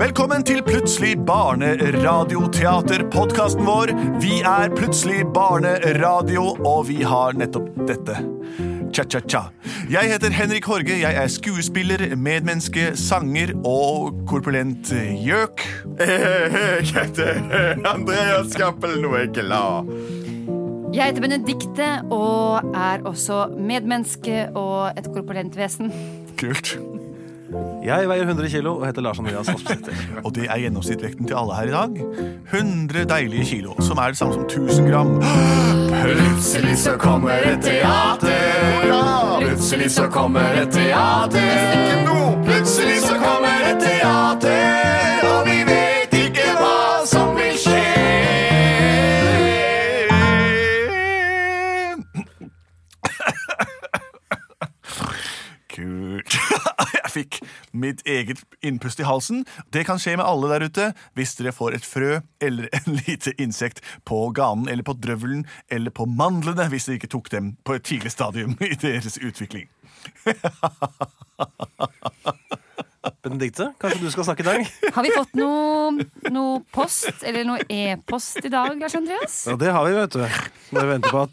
Velkommen til Plutselig barneradioteater-podkasten vår. Vi er Plutselig barneradio, og vi har nettopp dette. Cha-cha-cha. Jeg heter Henrik Horge. Jeg er skuespiller, medmenneske, sanger og korpulent gjøk. Jeg heter Andreas Cappelen og er glad. Jeg heter Benedikte og er også medmenneske og et korpulent vesen. Kult. Jeg veier 100 kilo og heter Lars Andreas Aspsæter. Og det er gjennomsnittvekten til alle her i dag. 100 deilige kilo, som er det samme som 1000 gram. Plutselig så kommer et teater. Plutselig så kommer et teater. Plutselig så kommer et teater, mitt eget innpust i halsen. Det kan skje med alle der ute hvis dere får et frø eller en lite insekt på ganen eller på drøvelen eller på mandlene hvis dere ikke tok dem på et tidlig stadium i deres utvikling. Benedicte, kanskje du skal snakke i dag? Har vi fått noe, noe post eller noe e-post i dag, Lars Andreas? Ja, det har vi, vet du. Når vi venter på at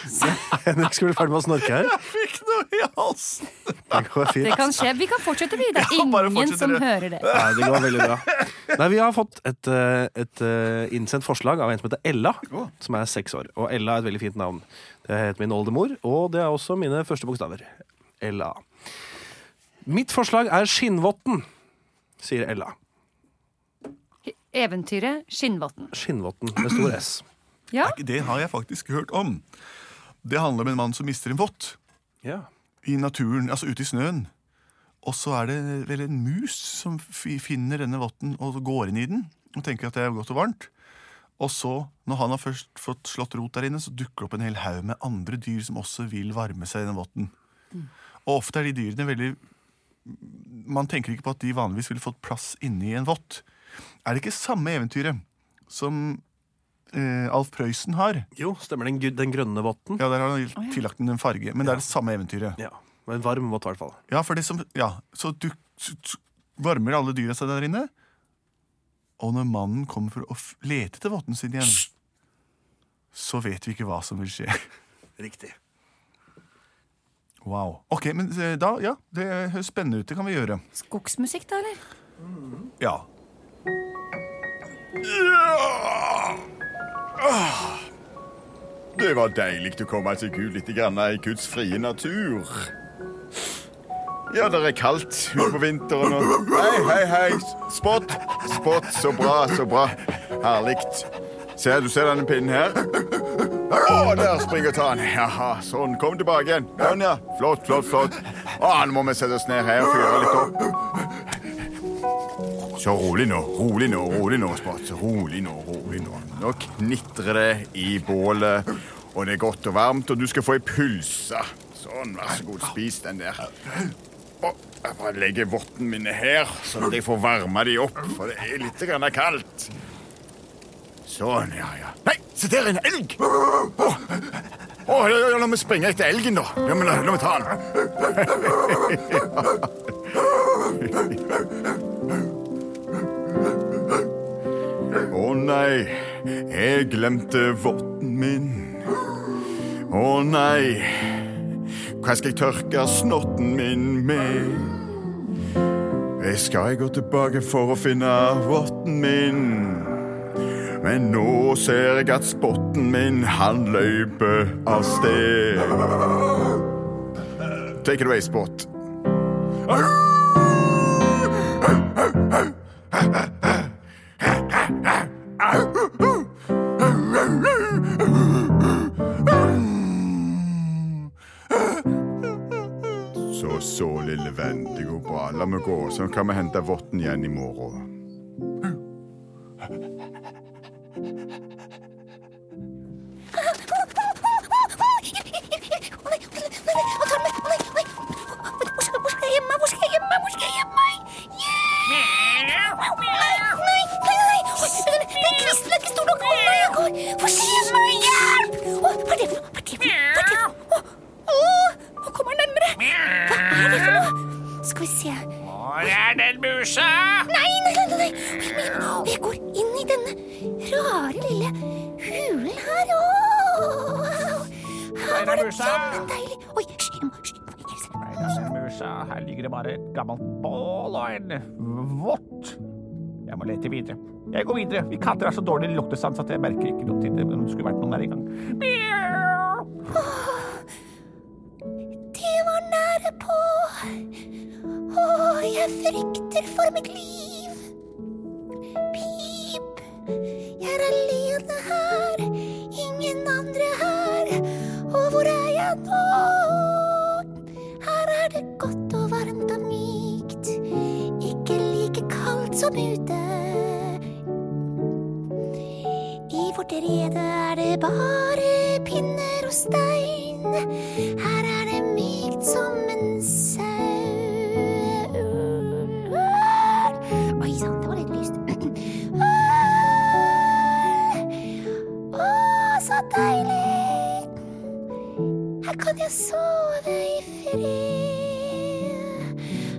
Henrik skal bli ferdig med å snorke her. Jeg Fikk noe i halsen! Det går Det kan skje. Vi kan fortsette, vi. Det er Ja, bare ingen som hører det. Nei, det går veldig bra. Nei, Vi har fått et, eh, et eh, innsendt forslag av en som heter Ella, som er seks år. Og Ella er et veldig fint navn. Det heter min oldemor, og det er også mine første bokstaver. Ella. Mitt forslag er Skinnvotten, sier Ella. Eventyret Skinnvotten. Skinnvotten med stor S. Ja, Det har jeg faktisk hørt om. Det handler om en mann som mister en vott Ja. I naturen, altså ute i snøen. Og så er det vel en mus som finner denne votten og går inn i den og tenker at det er godt og varmt. Og så, når han har først fått slått rot der inne, så dukker det opp en hel haug med andre dyr som også vil varme seg i den votten. Og ofte er de dyrene veldig Man tenker ikke på at de vanligvis ville fått plass inni en vott. Er det ikke samme eventyret som eh, Alf Prøysen har? Jo, stemmer den, den grønne votten? Ja, Der har han tillagt den en farge, men det er det samme eventyret. Ja. En varm vott, i hvert fall. Ja, for det som, ja, så du, varmer alle dyra seg der inne. Og når mannen kommer for å f lete etter votten sin igjen, så vet vi ikke hva som vil skje. Riktig. Wow. Ok, men eh, da, ja, det høres spennende ut. Det kan vi gjøre. Skogsmusikk, da, eller? Ja. Det var deilig å komme seg ut litt grann i Guds frie natur. Ja, det er kaldt utpå vinteren og Hei, hei, hei. Spott. Spott. Så bra, så bra. Herlig. Ser du ser denne pinnen her? Å, der springer ta. Jaha, sånn. Kom tilbake igjen. Sånn, ja. Flott, flott, flott. Å, nå må vi sette oss ned her og fyre litt opp. Så rolig nå, rolig nå, rolig nå, Spott. Rolig nå, rolig nå. Nå knitrer det i bålet, og det er godt og varmt, og du skal få ei pølse. Sånn, vær så god, spis den der. Og jeg bare legger vottene mine her, sånn at jeg får varma de opp, for det er litt grann kaldt. Sånn, ja, ja. Nei, se der er en elg! Å, Oh, ja, ja, la meg springe etter elgen, da. Ja, men la meg ta den. nei, jeg glemte votten min. Å nei, hva skal jeg tørke snotten min med? Jeg skal gå tilbake for å finne votten min. Men nå ser jeg at spotten min, han løper av sted. Take it away, Spot. Så, La meg gå, så kan vi hente votten igjen i morgen. Musa! Nei, nei, nei, nei. Jeg går inn i denne rare lille hulen her. Åh, her var det jammen kjempedeilig. Oi, hysj, jeg må- hysj, musa. Her ligger det bare et gammelt bål og en vått. Jeg må lete videre. Jeg går videre. Vi katter har så dårlig luktesans at jeg merker ikke noe til det. Men det skulle vært noen der engang. Det var nære på. Åh, jeg frykter for mitt liv. Pip, jeg er alene her. Ingen andre her. Og hvor er jeg nå? Her er det godt og varmt og mykt. Ikke like kaldt som ute. I vårt rede er det bare pinner og stein. Her er det mykt som en sau. Her kan jeg sove i fred.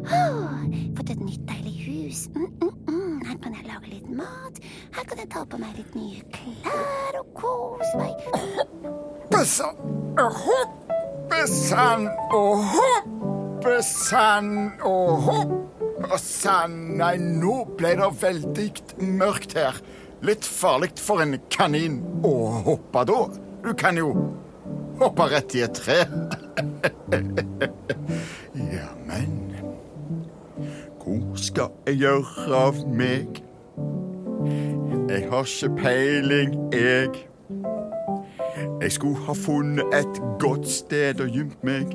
Åh, fått et nytt deilig hus. Mm, mm, mm. Her kan jeg lage litt mat. Her kan jeg ta på meg litt nye klær og kose meg. Hoppesann og hoppesann og hoppesann og hoppesann. Nei, nå ble det veldig mørkt her. Litt farlig for en kanin å hoppe da. Du kan jo hoppe rett i et tre. ja, men Hvor skal jeg gjøre av meg? Jeg har ikke peiling, jeg. Jeg skulle ha funnet et godt sted å gjemt meg,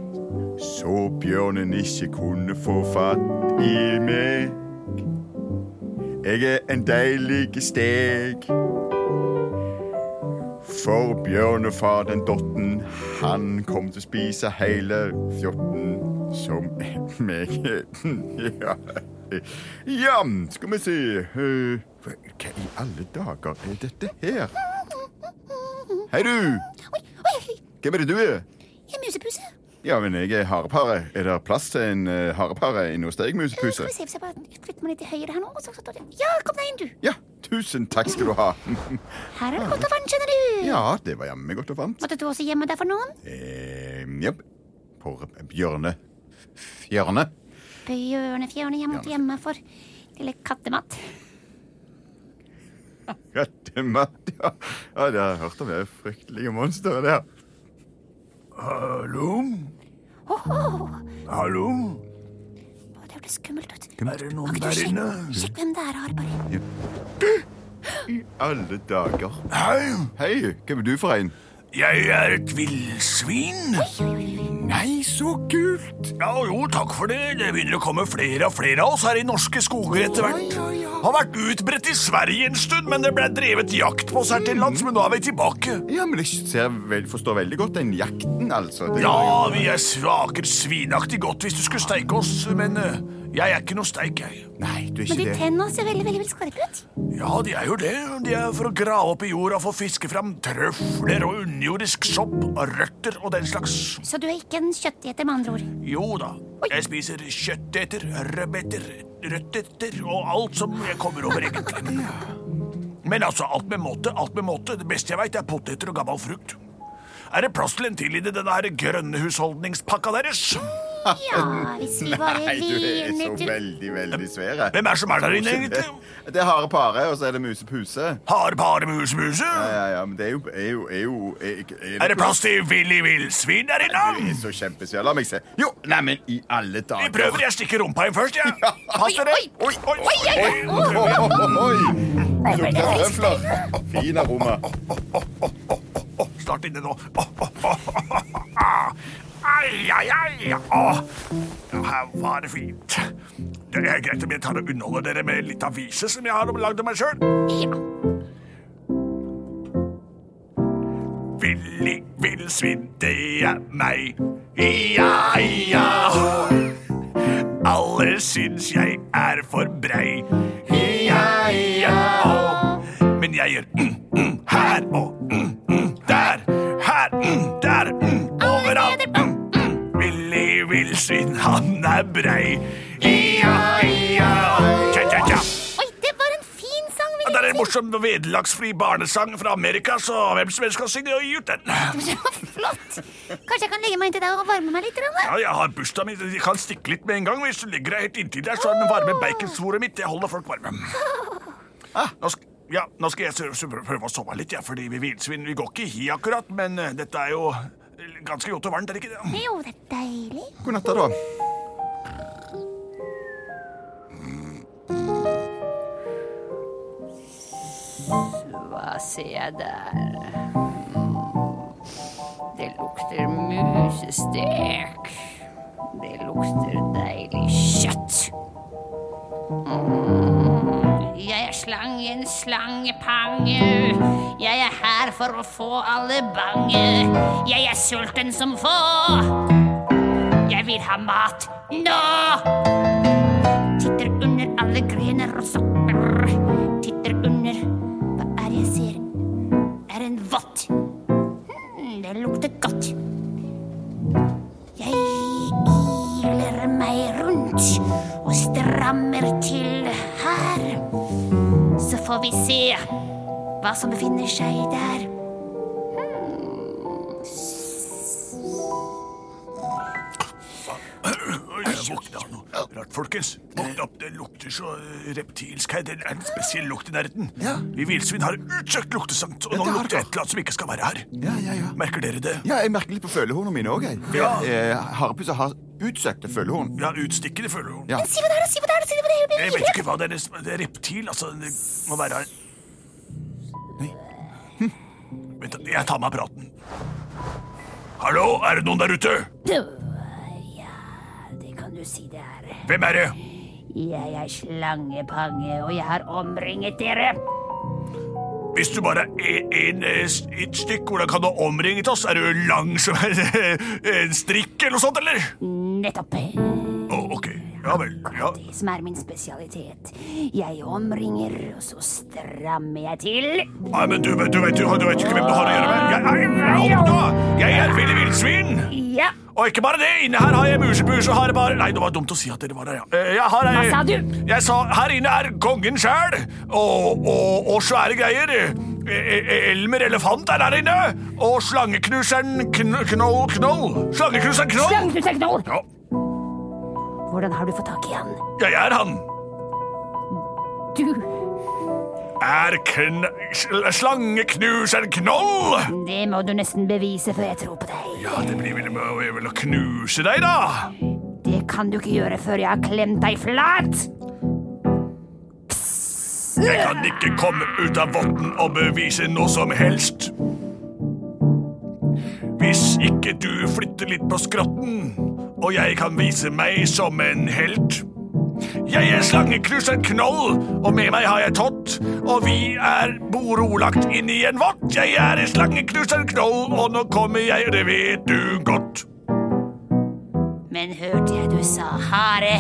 så bjørnen ikke kunne få fatt i meg. Jeg er en deilig steg. For bjørnefar den dotten, han kom til å spise hele fjotten som meg. Ja. ja, skal vi se Eh, Hva i alle dager er dette her? Hei, du! Oi, oi, oi. Hvem er det du er? Jeg er musepuse. Ja, men jeg er harepare. Er det plass til en uh, harepare inne hos deg, Skal vi se hvis jeg bare flytter meg litt til høyre her nå. Så, så, så, ja, kom deg inn, du. Ja, tusen takk skal du ha. Her er det godt og varmt, skjønner du. Ja, det var jammen godt og varmt. Måtte du også gjemme deg for noen? Eh, ja, på bjørne... Fjørne. Bjørnefjørne, jeg måtte gjemme meg for lille kattemat. Kattemat, ja. ja. Det har jeg hørt om. Det er fryktelige monstre, det. Hallo? Hallo? Hørtes skummelt ut. Er det noen der inne? Sjekk hvem det er, Harpar. I alle dager. Hei, Hei, hvem er du for en? Jeg er et villsvin. Nei, så kult! Ja, jo, takk for det. Det begynner å komme flere og flere av oss her i norske skoger etter hvert. Har vært utbredt i Sverige en stund, men det ble drevet jakt på oss her til lands, men nå er vi tilbake. Ja, men jeg ser vel, forstår veldig godt den jakten, altså. Det Ja, vi er svaker svinaktig godt hvis du skulle steike oss, men eh, jeg er ikke noe steik, jeg. Nei, du er ikke Men de det. tennene ser veldig, veldig, veldig skarpe ut. Ja, de er jo det. De er for å grave opp i jorda for å fiske fram trøfler og underjordisk sopp og røtter og den slags. Så du er ikke en kjøtteter, med andre ord. Jo da, jeg spiser kjøtteter, rødbeter, røtteter og alt som jeg kommer over, egentlig. Men altså, alt med måte, alt med måte. Det beste jeg veit, er poteter og gammel frukt. Er det plass til en til i denne her grønne husholdningspakka deres? Ja, hvis vi bare Nei, du er så veldig, veldig svære. Hvem er det som er der inne, egentlig? Det er hare pare, og så er det musepuse. Puse bare mus-muse? Ja, ja, ja, men det er jo, er jo, er jo er, Er det plass til Willy Villsvin der Du inne? er så kjempesvær. La meg se. Jo, neimen, i alle dager. Vi prøver, jeg stikker rumpa inn først, jeg. Ja. Pass dere. Oi, oi, oi, oi. Oi, oi, oi. Lukter røfler. Fin aroma. Snart inne nå. Ai, ai, ai. Åh. Ja, her var det fint. Det er greit om jeg tar og underholder dere med litt avise som jeg har lagd av meg sjøl. Ja. Willy Villsvin, det er meg. Ja, ja. Alle syns jeg er for brei. Ja, ja. Men jeg gjør mm, mm, her og mm, mm. det var en fin sang. Ja, ja. morsom og vederlagsfri barnesang fra Amerika, så hvem som helst kan synge og gi ut den. Flott. Kanskje jeg kan legge meg inntil deg og varme meg litt? grann. Ja, jeg har bursdag min. Jeg kan stikke litt med en gang. Hvis du legger deg helt inntil der, så er den varme baconsvoret mitt. Det holder folk varme. Ah, nå, skal ja, nå skal jeg prøve å sove litt, ja, fordi vi villsvin vi går ikke i hi akkurat, men eh, dette er jo ganske godt og varmt, er det ikke det? Jo, det er deilig. God natt, da. Hva ser jeg der? Det lukter musestek. Det lukter deilig kjøtt. Mm. Jeg er slangen, slangepange. Jeg er her for å få alle bange. Jeg er sulten som få. Jeg vil ha mat nå. Under alle grener og sopper. Titter under Hva er det jeg ser? Er en vott. Hmm, det lukter godt. Jeg iler meg rundt og strammer til her. Så får vi se hva som befinner seg der. Oi, Jeg våkna av noe rart, folkens. Lukter så eh, reptilsk her. Det er en spesiell lukt i nærheten. Ja. Vi villsvin har utsøkt luktesans, og Ja, nå lukter det et eller annet som ikke skal være her. Ja, ja, ja. Merker dere det? Ja, jeg merker litt på følehornene mine òg, jeg. Ja. Eh, Harepusser har utsøkte følehorn. Ja, utstikkende følehorn. Ja. Si hva det er, si hva det er, si hva det er. Jeg vet ikke hva det er. Det er reptil, altså. Det må være Nei. Vent, jeg tar meg av praten. Hallo, er det noen der ute? Ja, det kan du si det er. Hvem er det? Jeg er slangepange, og jeg har omringet dere. Hvis du bare er en, eh, et stykk, hvordan kan du ha omringet oss? Er du lang som en, strikk eller noe sånt, eller? Nettopp. Å, ok. Ja vel. Ja. Det som er min spesialitet. Jeg omringer, og så strammer jeg til. Nei, men du, vet- du, vet, du, du vet ikke hvem du har å gjøre med. Jeg, jeg, jeg, oppnå! jeg er et ville villsvin! Ja, Og ikke bare det, inne her har jeg musepus og har bare Nei, det var dumt å si at dere var der, ja. Eh, Jeg har, Hva sa du? Jeg sa her inne er kongen sjæl, og, og, og svære greier. Eh, eh, Elmer elefant er der inne, og slangeknuseren kn Knoll Knoll. Slangeknuseren Knoll. Slangeknuseren Knoll. Ja, Hvordan har du fått tak i han? jeg er han. Du, Er kn sl slangeknuseren Knoll. det må du nesten bevise før jeg tror på deg. Ja, det blir vel med å- knuse deg, da. Det kan du ikke gjøre før jeg har klemt deg flat. Jeg kan ikke komme ut av votten og bevise noe som helst. Hvis ikke du flytter litt på skrotten, og jeg kan vise meg som en helt. Jeg er slangeknuseren Knoll, og med meg har jeg Tott, og vi er borolagt inn i en vott. Jeg er slangeknuseren Knoll, og nå kommer jeg, det vet du godt. Men hørte jeg du sa hare?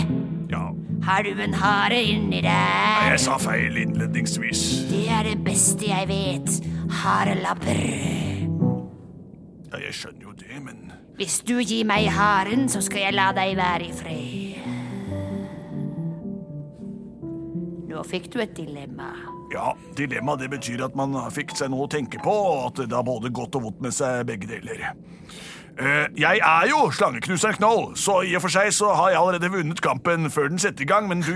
Ja, Har du en hare inni deg? jeg sa feil innledningsvis. Det er det beste jeg vet. Harelabber. Ja, jeg skjønner jo det, men Hvis du gir meg haren, så skal jeg la deg være i fred. Nå fikk du et dilemma. Ja, dilemma det betyr at man fikk seg noe å tenke på, og at det har både godt og vondt med seg begge deler. Eh, jeg er jo slangeknuseren Knoll, så i og for seg så har jeg allerede vunnet kampen før den setter i gang, men du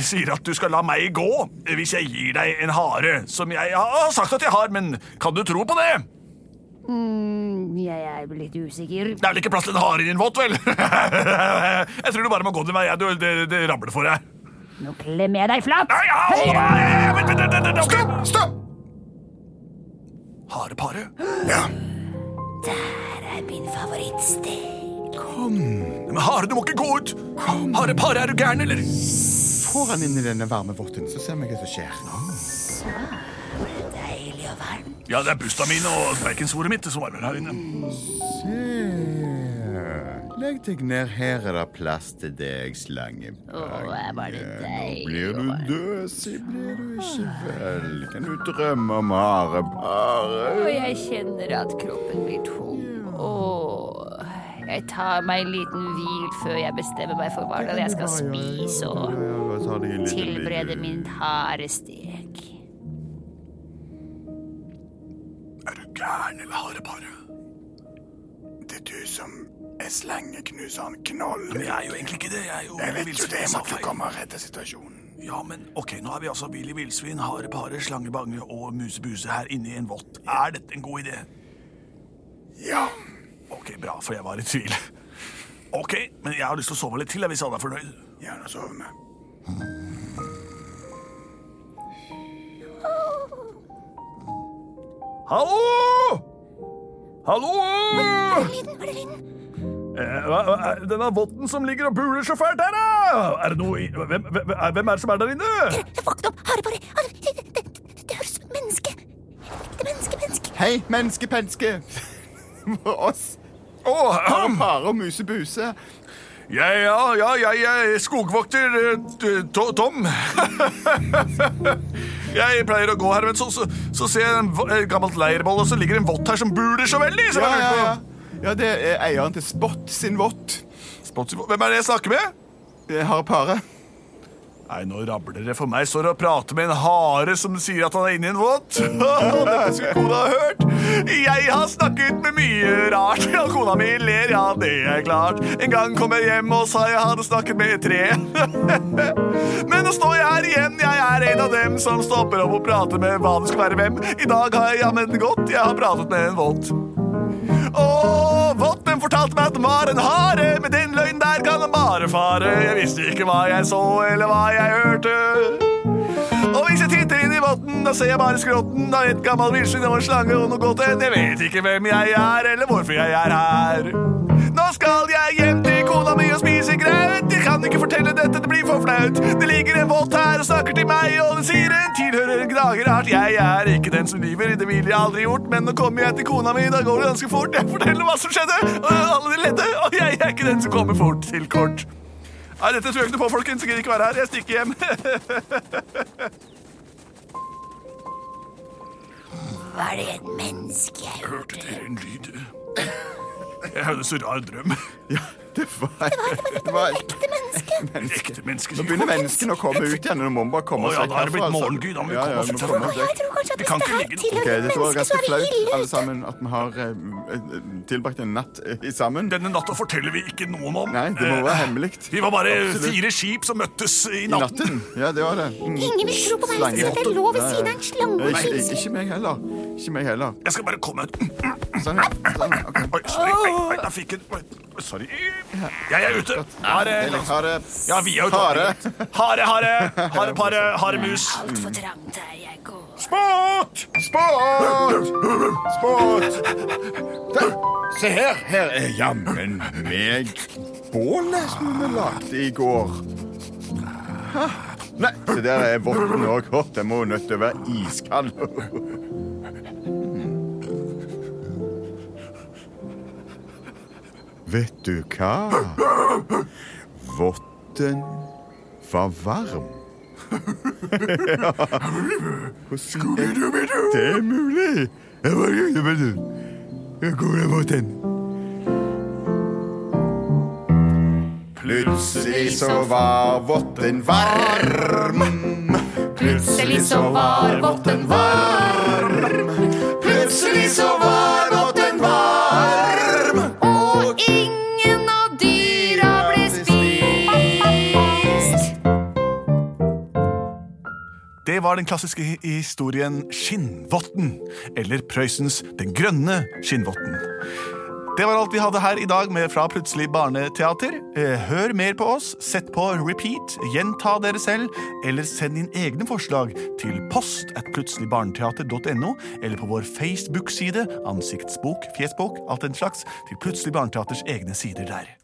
sier at du skal la meg gå eh, hvis jeg gir deg en hare, som jeg har sagt at jeg har, men kan du tro på det? Mm, jeg er litt usikker. Det er vel ikke plass til en hare i din vått, vel? jeg tror du bare må gå din vei, det, det, det ramler for deg. Nå klemmer jeg deg flatt. Nei, vent, vent, vent, vent, Stopp! Stopp! Harepare? Ja. Der er min favorittsted. Men hare, du må ikke gå ut! Harepare, er du gæren, eller? Får han inn i denne varme votten, så ser vi hva som skjer. Så deilig og varmt. Ja, det er busta min og baconsvoret mitt som varmer her inne. Se. Legg deg ned. Her er det plass til deg, er bare Nå blir du døsig, blir du ikke vel? Kan du drømme om harepare? Og jeg kjenner at kroppen blir tung. Åh, jeg tar meg en liten hvil før jeg bestemmer meg for hva er jeg skal spise og tilberede min harestek. gæren, eller hareparet? Det er du som er han Knoll. Men jeg er jo egentlig ikke det. Jeg er jo Jeg vet jo det. Jeg du måtte komme og redde situasjonen. Ja, men ok, nå har vi altså Billy Villsvin, Hare Pare, Slangebange og musebuse her inne i en vott. Er dette en god idé? Ja. Ok, bra, for jeg var i tvil. Ok, men jeg har lyst til å sove litt til, hvis alle er fornøyd. Gjerne sove med. Hallo! Hallo! Men, er lyden? Hva er lyden? Eh, Denne votten som ligger og buler så fælt her, da! Er det noe i hvem, hvem, hvem er det som er der inne? Våkn opp, Har Det, det, det, det, det høres ut som menneske. Det er menneske, menneske. Hei, menneskepenske. Oss. Å, Hare Pare og Musebuse. ja, ja, ja, jeg er skogvokter eh, To- Tom. Jeg pleier å gå her, men så, så, så ser jeg en gammelt leirbål, og så ligger det en vott her som buler så veldig. Så Ja, ja, ja. Ja, det er eieren til Spot sin vott. Spotsy- Hvem er det jeg snakker med? Det har Hare Pare. Nei, nå rabler det for meg. Står og prater med en hare som sier at han er inni en våt. Dette skulle kona ha hørt. Jeg har snakket med mye rart, og kona mi ler, ja, det er klart. En gang kom jeg hjem og sa jeg hadde snakket med et tre. Men nå står jeg her igjen, jeg er en av dem som stopper opp og prater med hva det skal være hvem. I dag har jeg jammen gått, jeg har pratet med en våt. Og votten fortalte meg at den var en hare. Med den løgnen der kan den bare fare. Jeg visste ikke hva jeg så, eller hva jeg hørte. Og hvis jeg titter inn i votten, da ser jeg bare skrotten av et gammelt villsvin og en slange og noe godt enn. Jeg vet ikke hvem jeg er, eller hvorfor jeg er her. Nå skal jeg hjem til kona mi og spise graut. Jeg kan ikke fortelle dette, det blir for flaut. Det ligger en vått her og snakker til meg, og den sier en tilhører en gnagerart. Jeg er ikke den som lyver, det ville jeg aldri gjort, men nå kommer jeg til kona mi, da går det ganske fort. Jeg forteller hva som skjedde, og alle de ledde, og jeg er ikke den som kommer fort til kort. Nei, dette tror jeg ikke noe på, folkens. Jeg gidder ikke være her. Jeg stikker hjem. Var det et menneske jeg hørte? Hørte dere en lyd? Jeg hadde så rar drøm. Det var, det var Ekte menneske. Ekte menneske. Nå begynner menneskene å komme ut igjen. Nå må bare komme Å, ja, vekk da er det blitt herfra, altså. da må vi komme oss Jeg tror kanskje at Vi hvis kan det ikke her ligge- Ok, tilhører Dette var mennesker, så ganske er det flaut, ille. alle sammen, at vi har eh, eh, tilbrakt en natt eh, sammen. Denne natta forteller vi ikke noen om. Nei, det må være hemmelig. Vi var bare fire skip som møttes i I natten. natten. Ja, det var det. Mm. Ingen vil tro på meg hvis jeg sier det er lov ved siden av en slange og Ikke, et ikke, meg heller. Ikke meg heller. Jeg skal bare komme ut. Sånn, ja. sånn, ok. Oi, sorry. Oi, oi, jeg fikk en oi, Sorry. Jeg er ute. Hare. Ja, vi er ute. Hare. Hare, hare. Harepare, haremus. Altfor trangt her jeg går. Spot! Spot! Spot! Se her. Her er jammen meg bålet som vi lagde i går. Nei, se der er votten òg. Den må nødt til å være iskald. Vet du hva? Votten var varm. ja. Hvordan er det er mulig? Hvor er den. Plutselig så var votten varm. Plutselig så var votten varm. Plutselig så var Det var den klassiske historien Skinnvotten, eller Prøysens Den grønne skinnvotten. Det var alt vi hadde her i dag med Fra Plutselig barneteater. Eh, Hør mer på oss, sett på repeat, gjenta dere selv, eller send inn egne forslag til post at plutseligbarneteater.no, eller på vår Facebook-side, ansiktsbok, fjesbok, alt den slags, til Plutselig barneteaters egne sider der.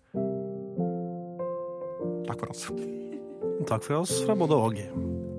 Takk for oss. Takk for oss fra både og.